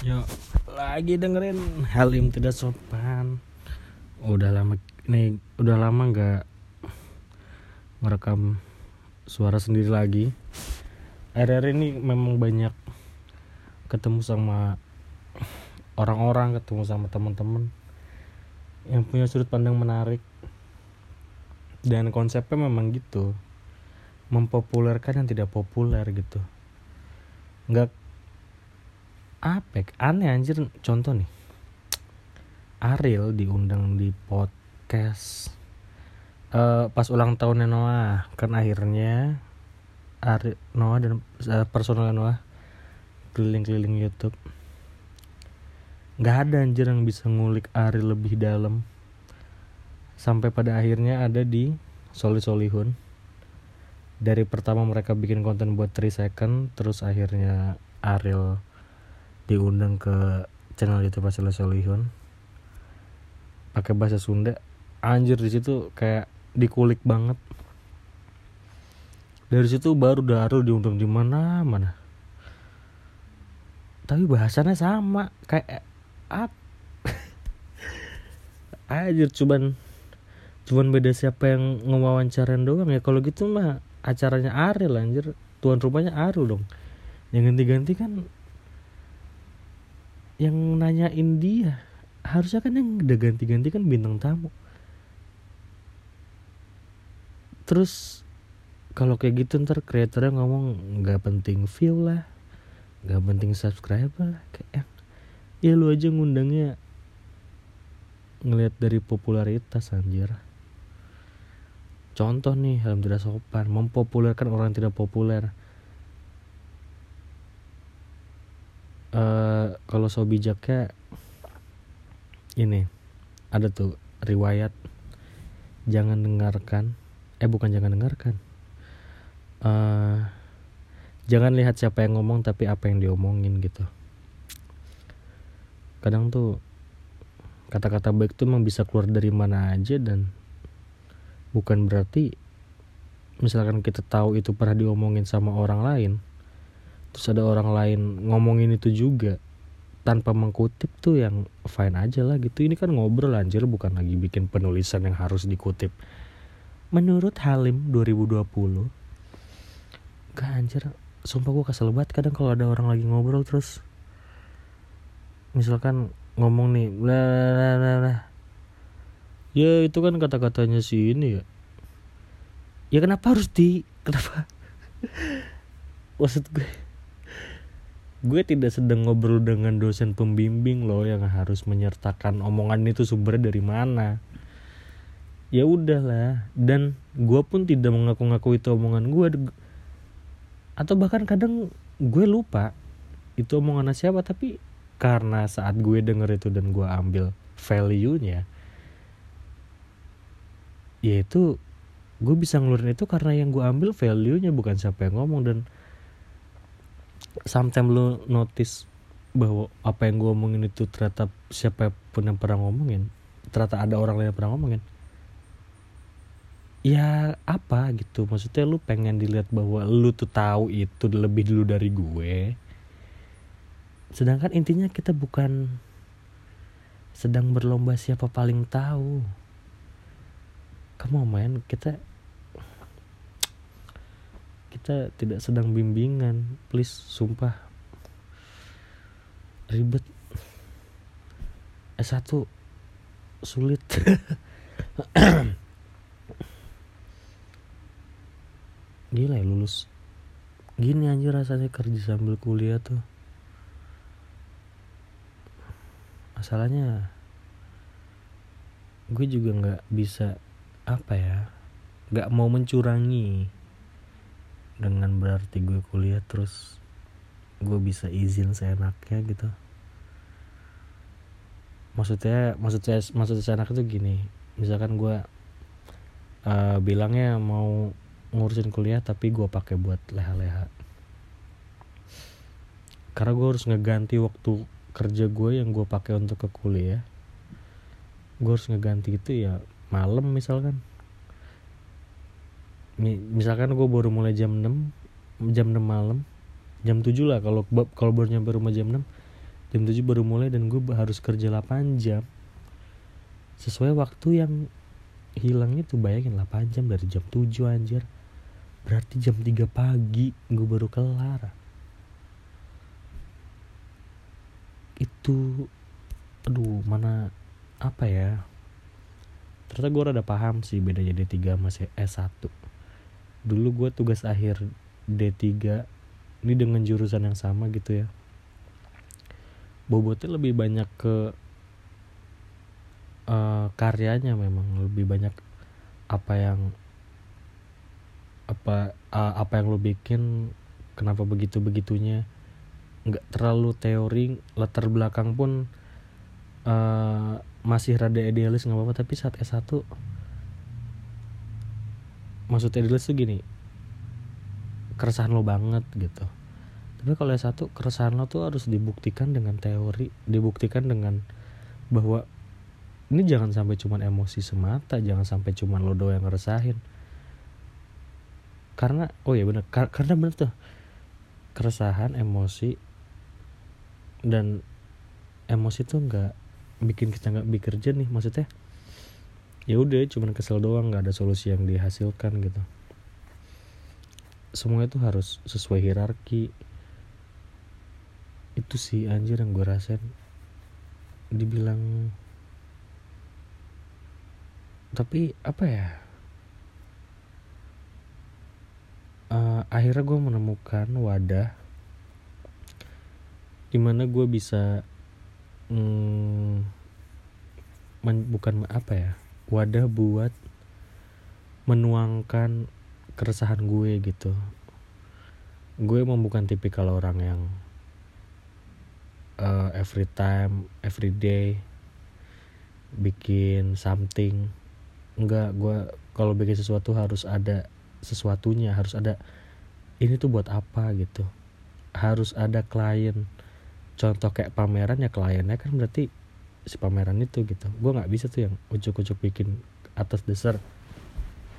Yo, lagi dengerin Halim tidak sopan. Udah lama nih, udah lama nggak ngerekam suara sendiri lagi. Akhir-akhir ini memang banyak ketemu sama orang-orang, ketemu sama teman-teman yang punya sudut pandang menarik. Dan konsepnya memang gitu. Mempopulerkan yang tidak populer gitu. Nggak apa aneh anjir. Contoh nih. Ariel diundang di podcast uh, pas ulang tahunnya Noah. Kan akhirnya Ari Noah dan uh, personal Noah keliling-keliling YouTube. Nggak ada anjir yang bisa ngulik Ariel lebih dalam. Sampai pada akhirnya ada di Soli Solihun dari pertama mereka bikin konten buat 3 second terus akhirnya Ariel diundang ke channel YouTube Pasal Solihun. Pakai bahasa Sunda. Anjir di situ kayak dikulik banget. Dari situ baru Darul diundang di mana mana? Tapi bahasanya sama kayak apa anjir cuman cuman beda siapa yang ngewawancarain doang ya. Kalau gitu mah acaranya Ariel anjir. Tuan rumahnya Ariel dong. Yang ganti-ganti kan yang nanyain dia harusnya kan yang udah ganti-ganti kan bintang tamu. Terus kalau kayak gitu ntar kreatornya ngomong nggak penting view lah nggak penting subscriber lah kayak ya lu aja ngundangnya ngelihat dari popularitas anjir. Contoh nih tidak sopan mempopulerkan orang yang tidak populer uh, kalau so bijaknya ini ada tuh riwayat jangan dengarkan eh bukan jangan dengarkan uh, jangan lihat siapa yang ngomong tapi apa yang diomongin gitu. Kadang tuh kata-kata baik tuh emang bisa keluar dari mana aja dan bukan berarti misalkan kita tahu itu pernah diomongin sama orang lain terus ada orang lain ngomongin itu juga tanpa mengkutip tuh yang fine aja lah gitu. Ini kan ngobrol anjir bukan lagi bikin penulisan yang harus dikutip. Menurut Halim 2020 gak anjir sumpah gue kesel banget kadang kalau ada orang lagi ngobrol terus. Misalkan ngomong nih bla bla bla bla. Ya itu kan kata-katanya si ini ya. Ya kenapa harus di kenapa? Maksud gue gue tidak sedang ngobrol dengan dosen pembimbing loh yang harus menyertakan omongan itu sumbernya dari mana. Ya udahlah dan gue pun tidak mengaku-ngaku itu omongan gue atau bahkan kadang gue lupa itu omongan siapa tapi karena saat gue denger itu dan gue ambil value-nya ya itu gue bisa ngeluarin itu karena yang gue ambil value-nya bukan siapa yang ngomong. Dan sometimes lu notice bahwa apa yang gue omongin itu ternyata siapa pun yang pernah ngomongin ternyata ada orang lain yang pernah ngomongin. Ya apa gitu. Maksudnya lu pengen dilihat bahwa lu tuh tahu itu lebih dulu dari gue. Sedangkan intinya kita bukan sedang berlomba siapa paling tahu. Kamu main kita kita tidak sedang bimbingan. Please sumpah. Ribet. S1 sulit. Gila ya lulus. Gini aja rasanya kerja sambil kuliah tuh. Masalahnya gue juga nggak bisa apa ya nggak mau mencurangi dengan berarti gue kuliah terus gue bisa izin seenaknya gitu. Maksudnya maksudnya maksudnya seenaknya tuh gini. Misalkan gue uh, bilangnya mau ngurusin kuliah tapi gue pakai buat leha-leha. Karena gue harus ngeganti waktu kerja gue yang gue pakai untuk ke kuliah. Gue harus ngeganti itu ya malam misalkan misalkan gue baru mulai jam 6 jam 6 malam jam 7 lah kalau kalau baru nyampe rumah jam 6 jam 7 baru mulai dan gue harus kerja 8 jam. Sesuai waktu yang hilangnya tuh bayangin 8 jam dari jam 7 anjir. Berarti jam 3 pagi gue baru kelar. Itu aduh mana apa ya? Ternyata gue rada paham sih bedanya D3 sama S1 dulu gue tugas akhir D3 ini dengan jurusan yang sama gitu ya. Bobotnya lebih banyak ke uh, karyanya memang lebih banyak apa yang apa uh, apa yang lo bikin kenapa begitu begitunya nggak terlalu teori latar belakang pun uh, masih rada idealis nggak apa-apa tapi saat S1 maksud idealis tuh gini keresahan lo banget gitu. Tapi kalau S1 keresahan lo tuh harus dibuktikan dengan teori dibuktikan dengan bahwa ini jangan sampai cuman emosi semata jangan sampai cuman lo doang yang ngeresahin. Karena oh ya benar kar karena benar tuh keresahan emosi dan emosi tuh nggak bikin kita nggak bekerja nih maksudnya ya udah cuman kesel doang nggak ada solusi yang dihasilkan gitu. Semua itu harus sesuai hierarki. Itu sih anjir yang gue rasain. Dibilang tapi apa ya? Uh, akhirnya gue menemukan wadah di mana gue bisa hmm, men, bukan apa ya wadah buat menuangkan keresahan gue gitu. Gue emang bukan tipikal orang yang uh, every time every day bikin something. Enggak gue kalau bikin sesuatu harus ada sesuatunya harus ada ini tuh buat apa? gitu. Harus ada klien. Contoh kayak pameran ya kliennya kan berarti si pameran itu gitu. Gue nggak bisa tuh yang ucuk-ucuk bikin atas dasar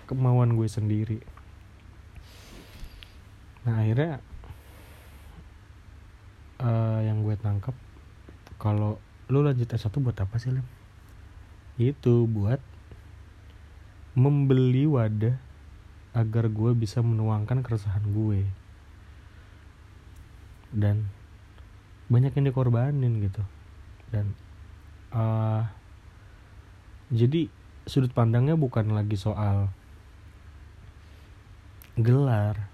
kemauan gue sendiri. Nah akhirnya uh, yang gue tangkap kalau lu lanjut S1 buat apa sih Lem? itu buat membeli wadah agar gue bisa menuangkan keresahan gue. Dan banyak yang dikorbanin gitu. Dan uh, jadi sudut pandangnya bukan lagi soal gelar.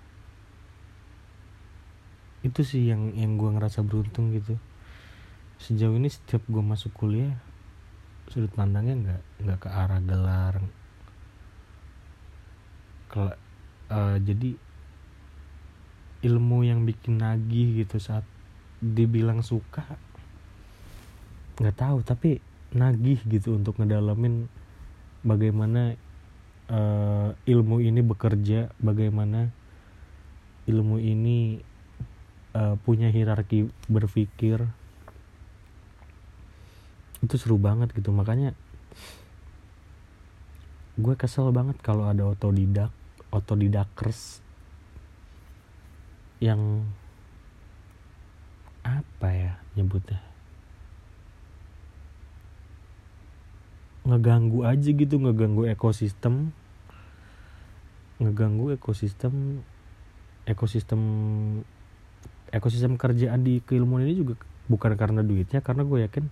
Itu sih yang yang gue ngerasa beruntung gitu. Sejauh ini setiap gue masuk kuliah sudut pandangnya nggak nggak ke arah gelar. Kalau uh, jadi ilmu yang bikin nagih gitu saat dibilang suka nggak tahu tapi nagih gitu untuk ngedalamin bagaimana uh, ilmu ini bekerja bagaimana ilmu ini uh, punya hierarki berpikir. Itu seru banget gitu makanya gue kesel banget kalau ada otodidak otodidakers yang apa ya nyebutnya ngeganggu aja gitu ngeganggu ekosistem. Ngeganggu ekosistem ekosistem ekosistem kerjaan di keilmuan ini juga bukan karena duitnya karena gue yakin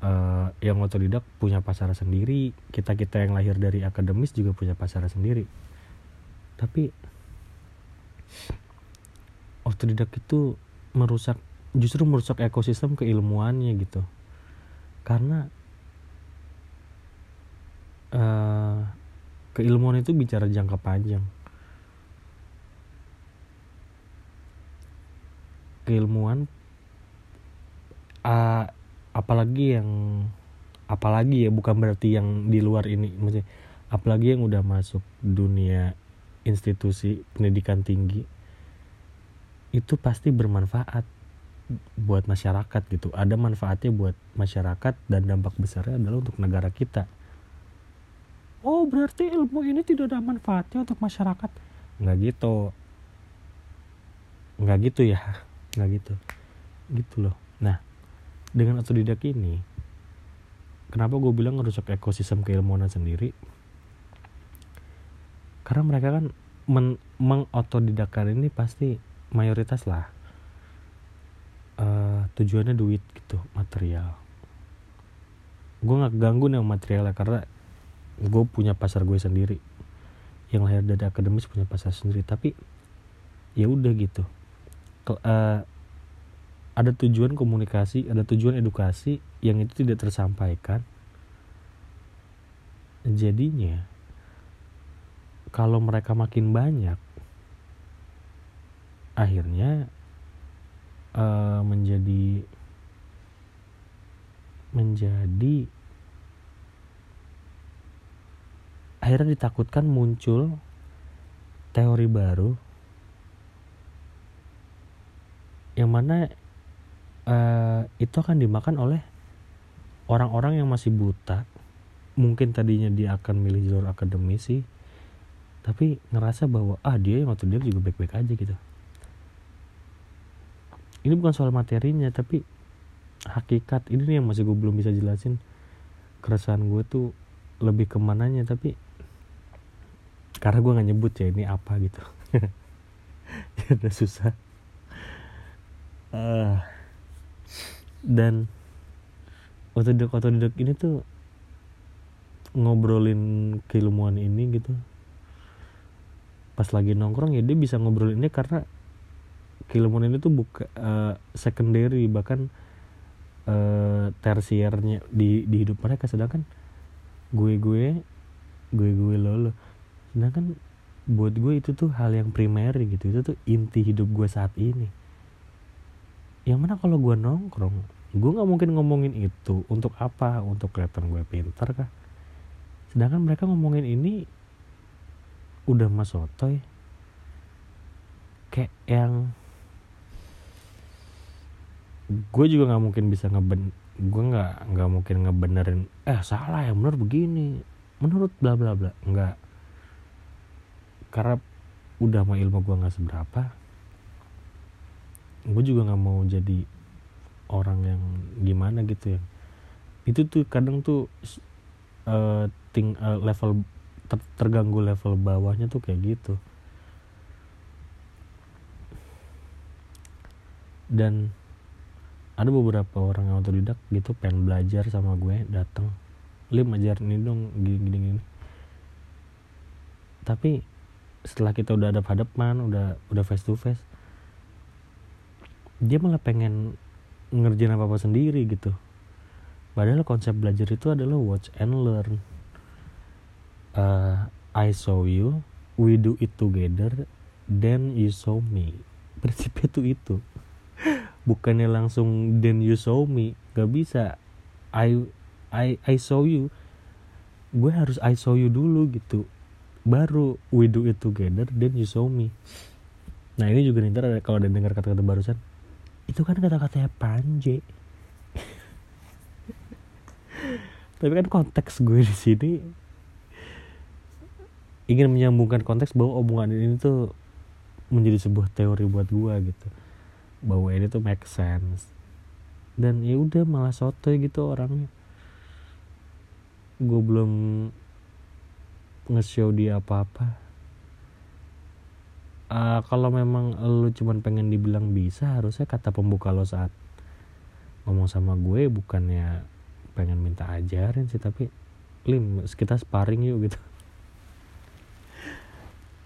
uh, yang otodidak punya pasar sendiri. Kita kita yang lahir dari akademis juga punya pasar sendiri. Tapi otodidak itu merusak justru merusak ekosistem keilmuannya gitu. Karena uh, keilmuan itu bicara jangka panjang. Keilmuan uh, apalagi yang apalagi ya bukan berarti yang di luar ini maksudnya apalagi yang udah masuk dunia institusi pendidikan tinggi itu pasti bermanfaat buat masyarakat gitu. Ada manfaatnya buat masyarakat dan dampak besarnya adalah untuk negara kita oh berarti ilmu ini tidak ada manfaatnya untuk masyarakat? Nggak gitu. Nggak gitu ya. Nggak gitu. Gitu loh. Nah dengan otodidak ini kenapa gue bilang ngerusak ekosistem keilmuan sendiri? Karena mereka kan men mengotodidakkan ini pasti mayoritas lah. Uh, tujuannya duit gitu material. Gue nggak ganggu nih materialnya karena gue punya pasar gue sendiri. Yang lahir dari akademis punya pasar sendiri. Tapi ya udah gitu. Ke, uh, ada tujuan komunikasi ada tujuan edukasi yang itu tidak tersampaikan. Jadinya kalau mereka makin banyak akhirnya uh, menjadi menjadi akhirnya ditakutkan muncul teori baru yang mana uh, itu akan dimakan oleh orang-orang yang masih buta. Mungkin tadinya dia akan milih jalur akademisi tapi ngerasa bahwa ah dia yang waktu dia juga baik-baik aja gitu. Ini bukan soal materinya tapi hakikat. Ini yang masih gue belum bisa jelasin. Keresahan gue tuh lebih ke mananya tapi karena gue nggak nyebut ya ini apa gitu. Ya udah susah. Uh, dan otodidak otodidak ini tuh ngobrolin keilmuan ini gitu. Pas lagi nongkrong ya dia bisa ngobrol ini karena keilmuan ini tuh buka uh, secondary bahkan uh, tersiernya di di hidup mereka. Sedangkan gue gue gue gue lo lo sedangkan buat gue itu tuh hal yang primer gitu. Itu tuh inti hidup gue saat ini. Yang mana kalau gue nongkrong gue nggak mungkin ngomongin itu untuk apa? Untuk kelihatan gue pintar kah? Sedangkan mereka ngomongin ini udah mas sotoy kayak yang gue juga nggak mungkin bisa ngeben gue nggak nggak mungkin ngebenerin eh salah ya bener begini. Menurut bla bla bla nggak karena udah mah ilmu gue nggak seberapa gue juga nggak mau jadi orang yang gimana gitu ya. Itu tuh kadang tuh uh, ting uh, level ter terganggu level bawahnya tuh kayak gitu. Dan ada beberapa orang yang otodidak gitu pengen belajar sama gue datang lim ajar ini dong gini gini gini. Tapi setelah kita udah ada hadapan udah udah face to face dia malah pengen ngerjain apa apa sendiri gitu. Padahal konsep belajar itu adalah watch and learn. Uh, I saw you we do it together then you saw me. Prinsipnya tuh itu. Bukannya langsung then you saw me. Gak bisa. I I I saw you. Gue harus I saw you dulu gitu baru we do it together then you saw me. Nah ini juga nih ntar kalau ada dengar kata-kata barusan itu kan kata-katanya Panje tapi kan konteks gue di sini ingin menyambungkan konteks bahwa omongan ini tuh menjadi sebuah teori buat gua gitu. Bahwa ini tuh make sense. Dan ya udah malah soto gitu orangnya. Gue belum nge-show dia apa-apa? Uh, kalau memang lu cuman pengen dibilang bisa harusnya kata pembuka lo saat ngomong sama gue bukannya pengen minta ajarin sih tapi lim kita sparring yuk gitu.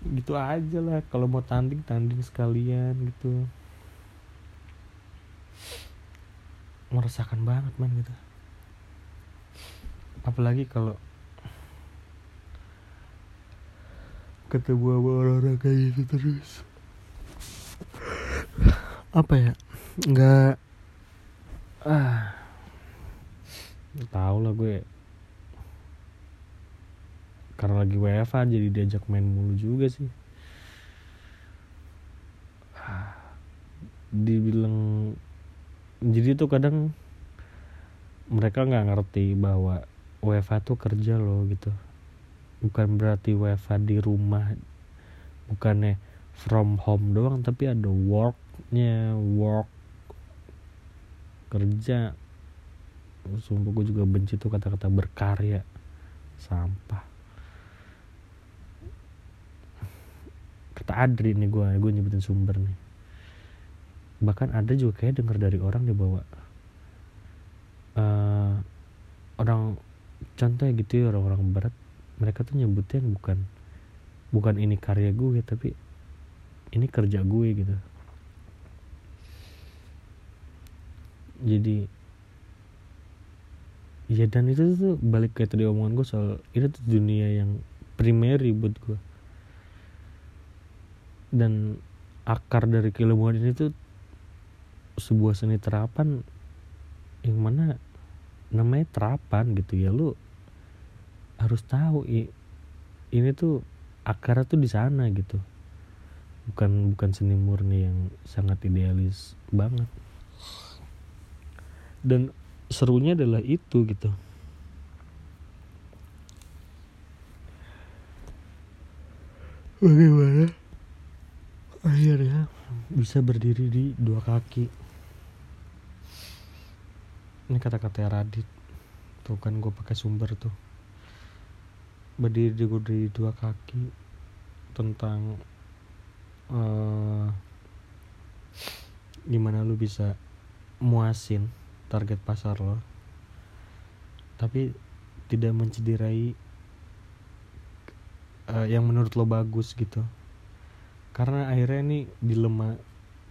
Gitu aja lah kalau mau tanding tanding sekalian gitu. Meresahkan banget man gitu. Apalagi kalau ketemu sama orang-orang kayak gitu terus. Apa ya? Nggak ah. Tahu lah gue. Karena lagi WFA jadi diajak main mulu juga sih. Dibilang jadi tuh kadang mereka nggak ngerti bahwa WFA tuh kerja loh gitu bukan berarti WFA di rumah bukannya from home doang tapi ada worknya work kerja. Sumpah gue juga benci tuh kata-kata berkarya. Sampah. Kata Adri nih gue gue nyebutin sumber nih. Bahkan ada juga kayak denger dari orang dia bawa uh, orang contohnya gitu ya orang-orang barat mereka tuh nyebutnya bukan bukan ini karya gue tapi ini kerja gue gitu. Jadi ya dan itu tuh balik kayak tadi omongan gue soal itu tuh dunia yang primary buat gue. Dan akar dari keilmuan ini tuh sebuah seni terapan yang mana namanya terapan gitu ya. Lu harus tahu ini tuh akarnya tuh di sana gitu. Bukan bukan seni murni yang sangat idealis banget. Dan serunya adalah itu gitu. Bagaimana? Akhirnya? Bisa berdiri di dua kaki. Ini kata-kata Radit. Tuh kan gue pakai sumber tuh berdiri di, di dua kaki tentang uh, gimana lu bisa muasin target pasar lo. Tapi tidak mencederai uh, yang menurut lo bagus gitu. Karena akhirnya ini dilema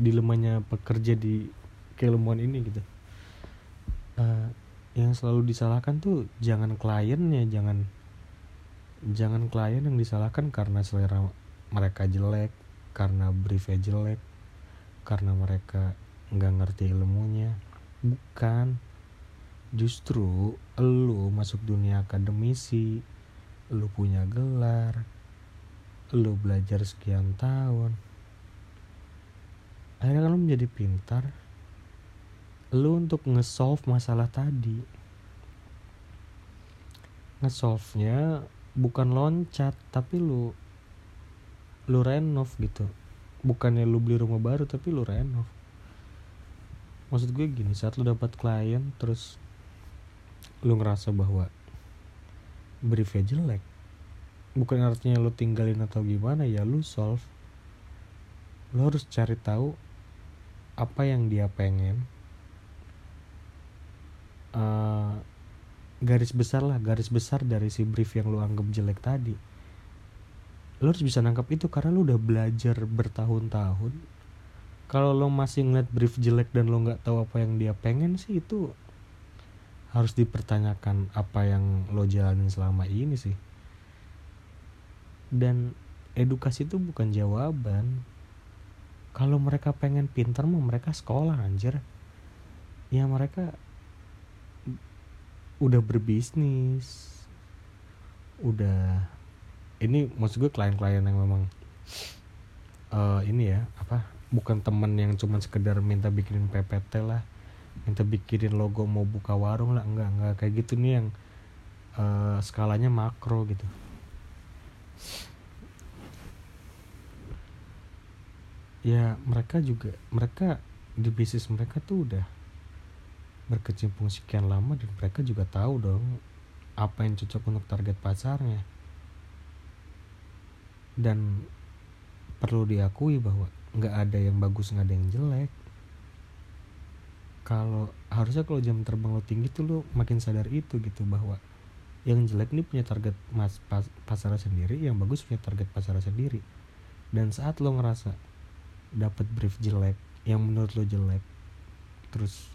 dilemanya pekerja di keilmuan ini gitu. Uh, yang selalu disalahkan tuh jangan kliennya jangan jangan klien yang disalahkan karena selera mereka jelek karena briefnya jelek karena mereka nggak ngerti ilmunya. Bukan. Justru lu masuk dunia akademisi lu punya gelar lu belajar sekian tahun. Akhirnya kan lu menjadi pintar. Lu untuk nge-solve masalah tadi. Nge-solve-nya bukan loncat tapi lu lu renov gitu. Bukannya lu beli rumah baru tapi lu renov. Maksud gue gini saat lu dapat klien terus lu ngerasa bahwa briefnya jelek bukan artinya lu tinggalin atau gimana ya lu solve. Lu harus cari tahu apa yang dia pengen uh, garis besar lah garis besar dari si brief yang lu anggap jelek tadi. Lu harus bisa nangkap itu karena lu udah belajar bertahun-tahun. Kalau lo masih ngeliat brief jelek dan lo nggak tahu apa yang dia pengen sih itu harus dipertanyakan apa yang lo jalanin selama ini sih. Dan edukasi itu bukan jawaban. Kalau mereka pengen pintar mau mereka sekolah anjir. Ya mereka udah berbisnis udah ini maksud gue klien-klien yang memang uh, ini ya apa bukan temen yang cuma sekedar minta bikinin PPT lah minta bikinin logo mau buka warung lah enggak enggak kayak gitu nih yang uh, skalanya makro gitu. Ya mereka juga mereka di bisnis mereka tuh udah berkecimpung sekian lama dan mereka juga tahu dong apa yang cocok untuk target pasarnya dan perlu diakui bahwa nggak ada yang bagus nggak ada yang jelek. Kalau harusnya kalau jam terbang lo tinggi tuh lo makin sadar itu gitu bahwa yang jelek ini punya target mas pas, pasar sendiri yang bagus punya target pasar sendiri. Dan saat lo ngerasa dapat brief jelek yang menurut lo jelek terus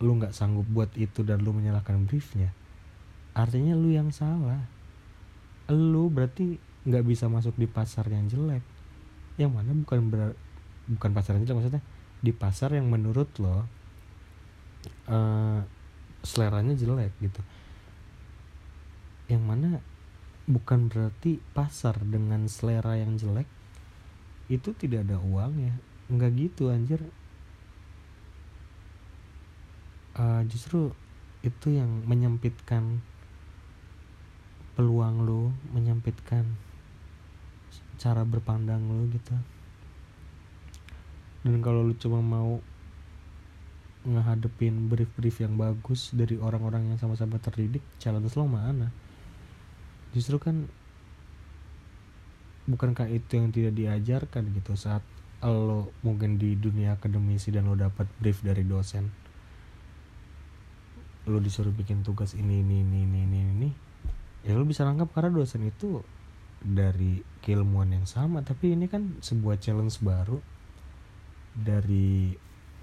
lo nggak sanggup buat itu dan lo menyalahkan briefnya artinya lo yang salah. Lo berarti nggak bisa masuk di pasar yang jelek. Yang mana bukan ber bukan pasar jelek maksudnya di pasar yang menurut lo uh, seleranya jelek gitu. Yang mana bukan berarti pasar dengan selera yang jelek itu tidak ada uangnya. Nggak gitu anjir uh, justru itu yang menyempitkan peluang lo menyempitkan cara berpandang lo gitu. Dan kalau lu cuma mau ngehadepin brief-brief yang bagus dari orang-orang yang sama-sama terdidik challenge lo mana? Justru kan bukankah itu yang tidak diajarkan gitu saat lo mungkin di dunia akademisi dan lo dapat brief dari dosen lo disuruh bikin tugas ini ini ini ini ini, ini ya lo bisa nangkap karena dosen itu dari keilmuan yang sama. Tapi ini kan sebuah challenge baru dari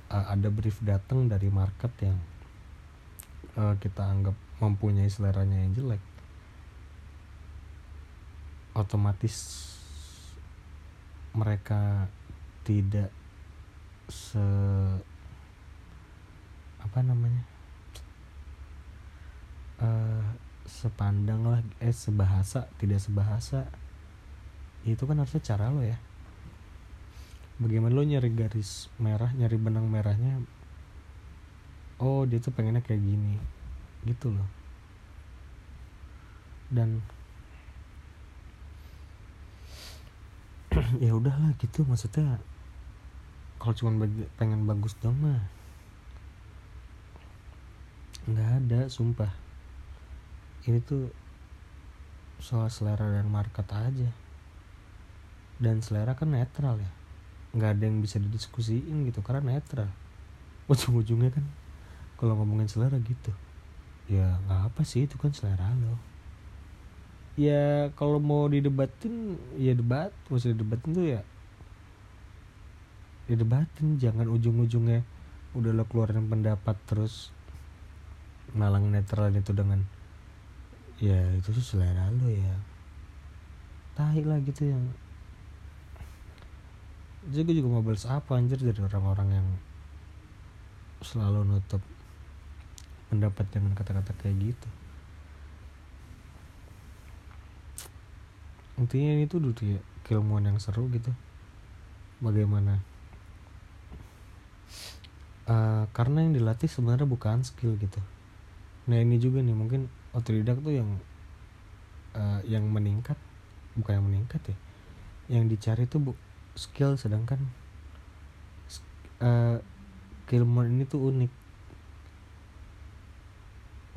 uh, ada brief datang dari market yang uh, kita anggap mempunyai seleranya yang jelek. Otomatis mereka tidak se apa namanya uh, sepandang lah eh sebahasa tidak sebahasa. Itu kan harusnya cara lo ya. Bagaimana lo nyari garis merah nyari benang merahnya? Oh dia tuh pengennya kayak gini. Gitu loh dan ya udahlah gitu maksudnya kalau cuma pengen bagus dong mah. Nggak ada sumpah ini tuh soal selera dan market aja. Dan selera kan netral ya. Nggak ada yang bisa didiskusiin gitu karena netral. Ujung-ujungnya kan kalau ngomongin selera gitu ya nggak apa sih itu kan selera lo. Ya kalau mau didebatin ya debat. Maksudnya debatin tuh ya didebatin jangan ujung-ujungnya udah lo keluarin pendapat terus malang netral itu dengan ya itu sih selera lo ya. Tahi lah gitu yang jadi gue juga mau balas apa anjir dari orang-orang yang selalu nutup pendapat dengan kata-kata kayak gitu. Intinya ini tuh dulu ya keilmuan yang seru gitu. Bagaimana? Uh, karena yang dilatih sebenarnya bukan skill gitu. Nah ini juga nih mungkin otodidak tuh yang uh, yang meningkat bukan yang meningkat ya yang dicari tuh bu skill sedangkan uh, keilmuan ini tuh unik.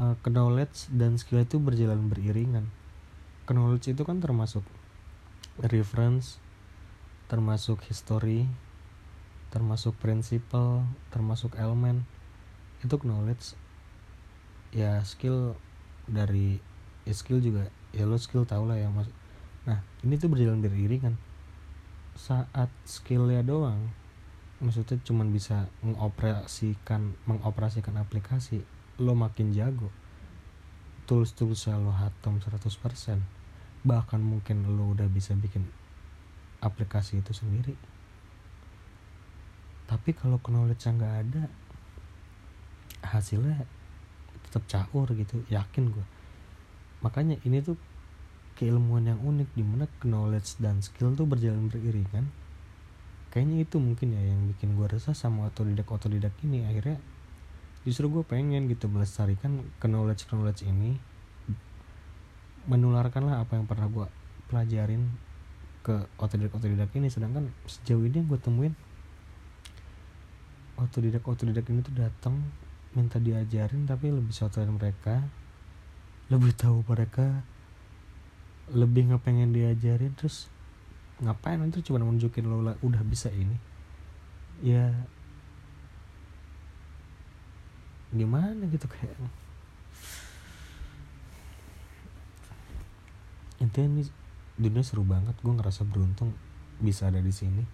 Uh, knowledge dan skill itu berjalan beriringan. Knowledge itu kan termasuk reference termasuk history termasuk prinsipal termasuk elemen. Itu knowledge. Ya skill dari ya skill juga ya lo skill tau lah ya mas nah ini tuh berjalan beriringan. Saat skillnya doang maksudnya cuman bisa mengoperasikan mengoperasikan aplikasi lo makin jago. Tools tools lo hatam 100% bahkan mungkin lo udah bisa bikin aplikasi itu sendiri. Tapi kalau knowledge nggak ada hasilnya tetap caur gitu yakin gue makanya ini tuh keilmuan yang unik di mana knowledge dan skill tuh berjalan beriringan. Kayaknya itu mungkin ya yang bikin gue resah sama otodidak otodidak ini. Akhirnya justru gue pengen gitu melestarikan knowledge knowledge ini. Menularkan lah apa yang pernah gue pelajarin ke otodidak otodidak ini. Sedangkan sejauh ini yang gue temuin otodidak otodidak ini tuh datang minta diajarin tapi lebih soal mereka. Lebih tahu mereka lebih nggak pengen diajarin terus ngapain? Itu cuma nunjukin lo udah bisa ini. Ya gimana gitu kayak. Intinya ini dunia seru banget gue ngerasa beruntung bisa ada di sini.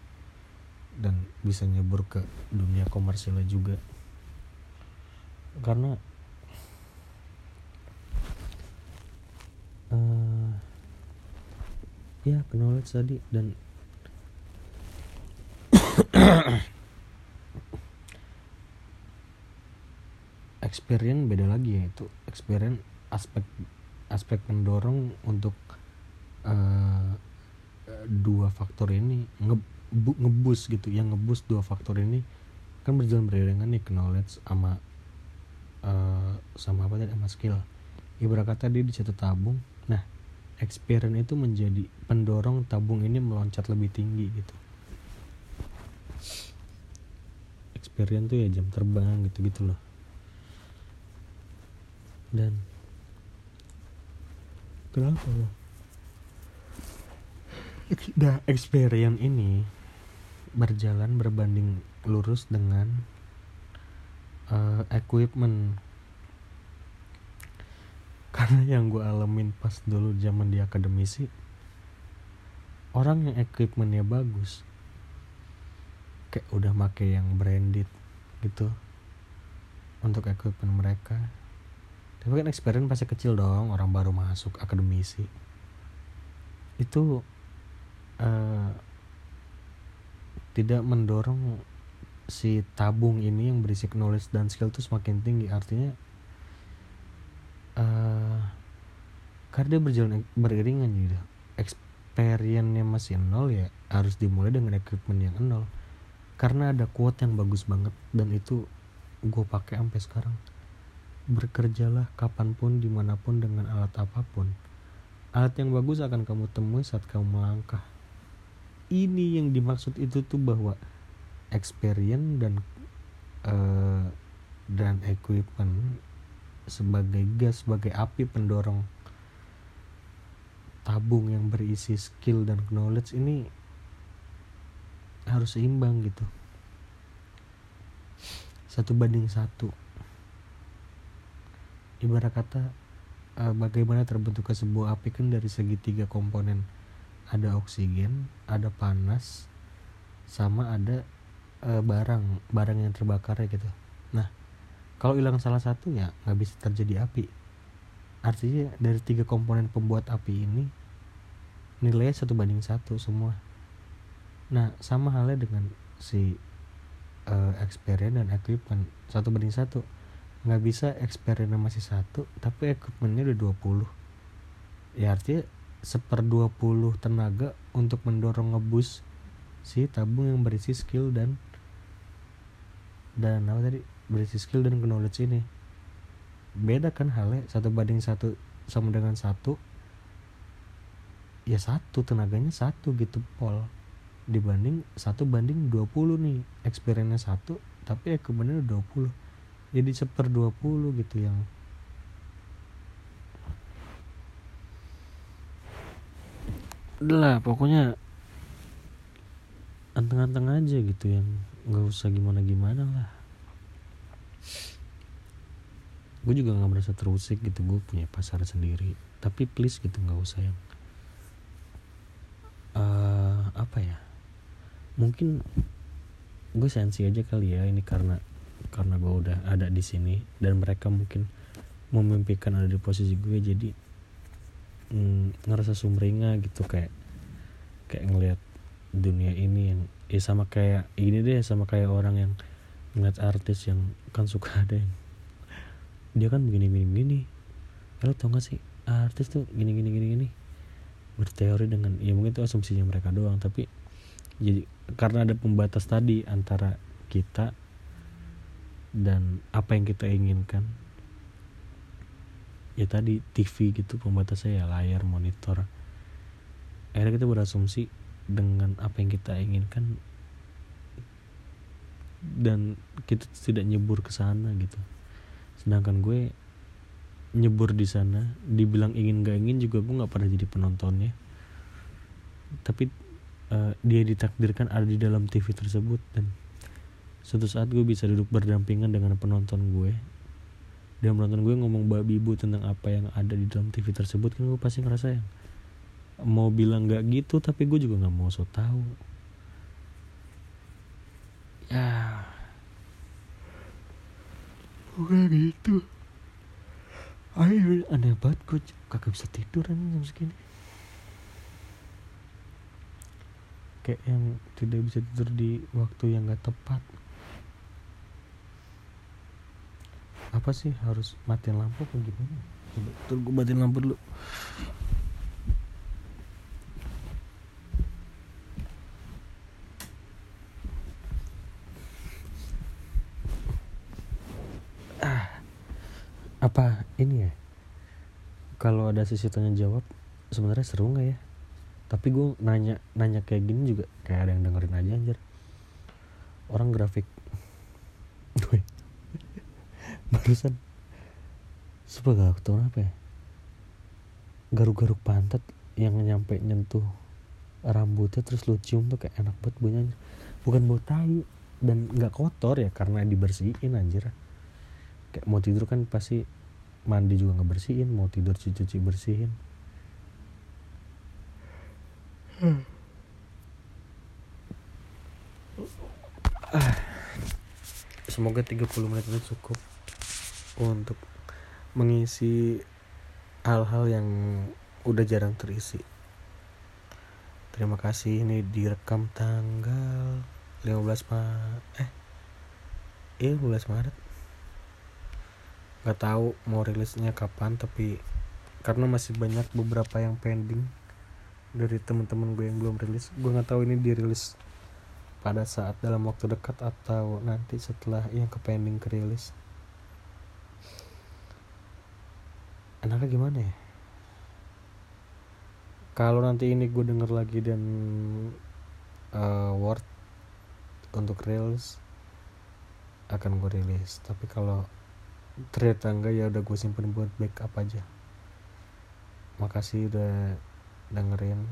Dan bisa nyebur ke dunia komersialnya juga karena uh, ya knowledge tadi dan experience beda lagi ya itu experience aspek aspek mendorong untuk uh, dua faktor ini nge ngebus gitu. Yang ngebus dua faktor ini kan berjalan beriringan nih knowledge sama uh, sama apa tadi? Sama skill. Ibarat kata dia di satu tabung. Nah experience itu menjadi pendorong tabung ini meloncat lebih tinggi gitu. Experience tuh ya jam terbang gitu gitu loh. Dan kenapa loh nah experience ini berjalan berbanding lurus dengan uh, equipment. Karena yang gue alamin pas dulu zaman di akademisi orang yang equipmentnya bagus kayak udah make yang branded gitu untuk equipment mereka. Tapi kan experience pasti kecil dong orang baru masuk akademisi. Itu uh, tidak mendorong si tabung ini yang berisi knowledge dan skill itu semakin tinggi. Artinya uh, karena dia berjalan beriringan gitu. Experience-nya masih nol ya harus dimulai dengan equipment yang nol. Karena ada quote yang bagus banget dan itu gue pakai sampai sekarang. Bekerjalah kapan pun di mana pun dengan alat apa pun. Alat yang bagus akan kamu temui saat kamu melangkah. Ini yang dimaksud itu tuh bahwa experience dan uh, dan equipment sebagai gas sebagai api pendorong tabung yang berisi skill dan knowledge ini harus seimbang gitu. Satu banding satu. Ibarat kata uh, bagaimana terbentuknya sebuah api kan dari segitiga komponen. Ada oksigen ada panas sama ada uh, barang barang yang terbakar ya gitu. Nah kalau hilang salah satu ya nggak bisa terjadi api. Artinya dari tiga komponen pembuat api ini nilainya satu banding satu semua. Nah sama halnya dengan si uh, experience dan equipment. Satu banding satu. Nggak bisa experience masih satu tapi equipmentnya udah 20 ya artinya seper 20 tenaga untuk mendorong ngebus si tabung yang berisi skill dan dan apa tadi? Berisi skill dan knowledge ini. Beda kan halnya satu banding satu sama dengan satu. Ya satu tenaganya satu gitu pol dibanding satu banding 20 nih experience satu tapi ya kemudian 20 jadi seper 20 gitu yang lah pokoknya anteng-anteng aja gitu yang nggak usah gimana-gimana lah. Gue juga nggak merasa terusik gitu gue punya pasar sendiri. Tapi please gitu nggak usah yang uh, apa ya mungkin gue sensi aja kali ya ini karena karena gue udah ada di sini dan mereka mungkin memimpikan ada di posisi gue jadi mm, ngerasa sumringah gitu kayak kayak ngelihat dunia ini yang ya sama kayak ini deh sama kayak orang yang ngeliat artis yang kan suka ada yang dia kan begini begini begini. Lo tau gak sih artis tuh gini gini gini gini. Berteori dengan ya mungkin itu asumsinya mereka doang tapi jadi karena ada pembatas tadi antara kita dan apa yang kita inginkan ya tadi TV gitu pembatasnya ya layar monitor. Akhirnya kita berasumsi dengan apa yang kita inginkan dan kita tidak nyebur ke sana gitu. Sedangkan gue nyebur di sana dibilang ingin gak ingin juga gue nggak pernah jadi penontonnya. Tapi uh, dia ditakdirkan ada di dalam TV tersebut dan suatu saat gue bisa duduk berdampingan dengan penonton gue. Dia menonton gue ngomong babi ibu tentang apa yang ada di dalam TV tersebut kan gue pasti ngerasa yang mau bilang nggak gitu tapi gue juga nggak mau so tahu ya. Bukan gitu. Ayo. Aneh banget gue kagak bisa tidur kan jam segini. Kayak yang tidak bisa tidur di waktu yang gak tepat. Apa sih harus matiin lampu apa gimana? Coba tunggu gue matiin lampu dulu ah apa ini ya kalau sisi tanya jawab sebenarnya seru nggak ya? Tapi gue nanya nanya kayak gini juga kayak ada yang dengerin aja anjir. Orang grafik. Gue barusan. Gak tau apa ya. Garuk-garuk pantat Yang nyampe nyentuh Rambutnya terus lu cium tuh kayak enak banget bunyinya Bukan bau tai Dan gak kotor ya karena dibersihin anjir. Kayak mau tidur kan pasti Mandi juga ngebersihin Mau tidur cuci-cuci bersihin. Semoga 30 menit itu cukup Untuk mengisi hal-hal yang udah jarang terisi. Terima kasih ini direkam tanggal 15 Maret eh iya 15 Maret nggak tahu mau rilisnya kapan tapi karena masih banyak beberapa yang pending dari teman-teman gue yang belum rilis gue nggak tahu ini dirilis pada saat dalam waktu dekat atau nanti setelah yang ke pending kerilis enaknya gimana ya? Kalau nanti ini gue denger lagi dan uh, word untuk reels akan gue rilis. Tapi kalau ternyata enggak ya udah gue simpen buat backup aja. Makasih udah dengerin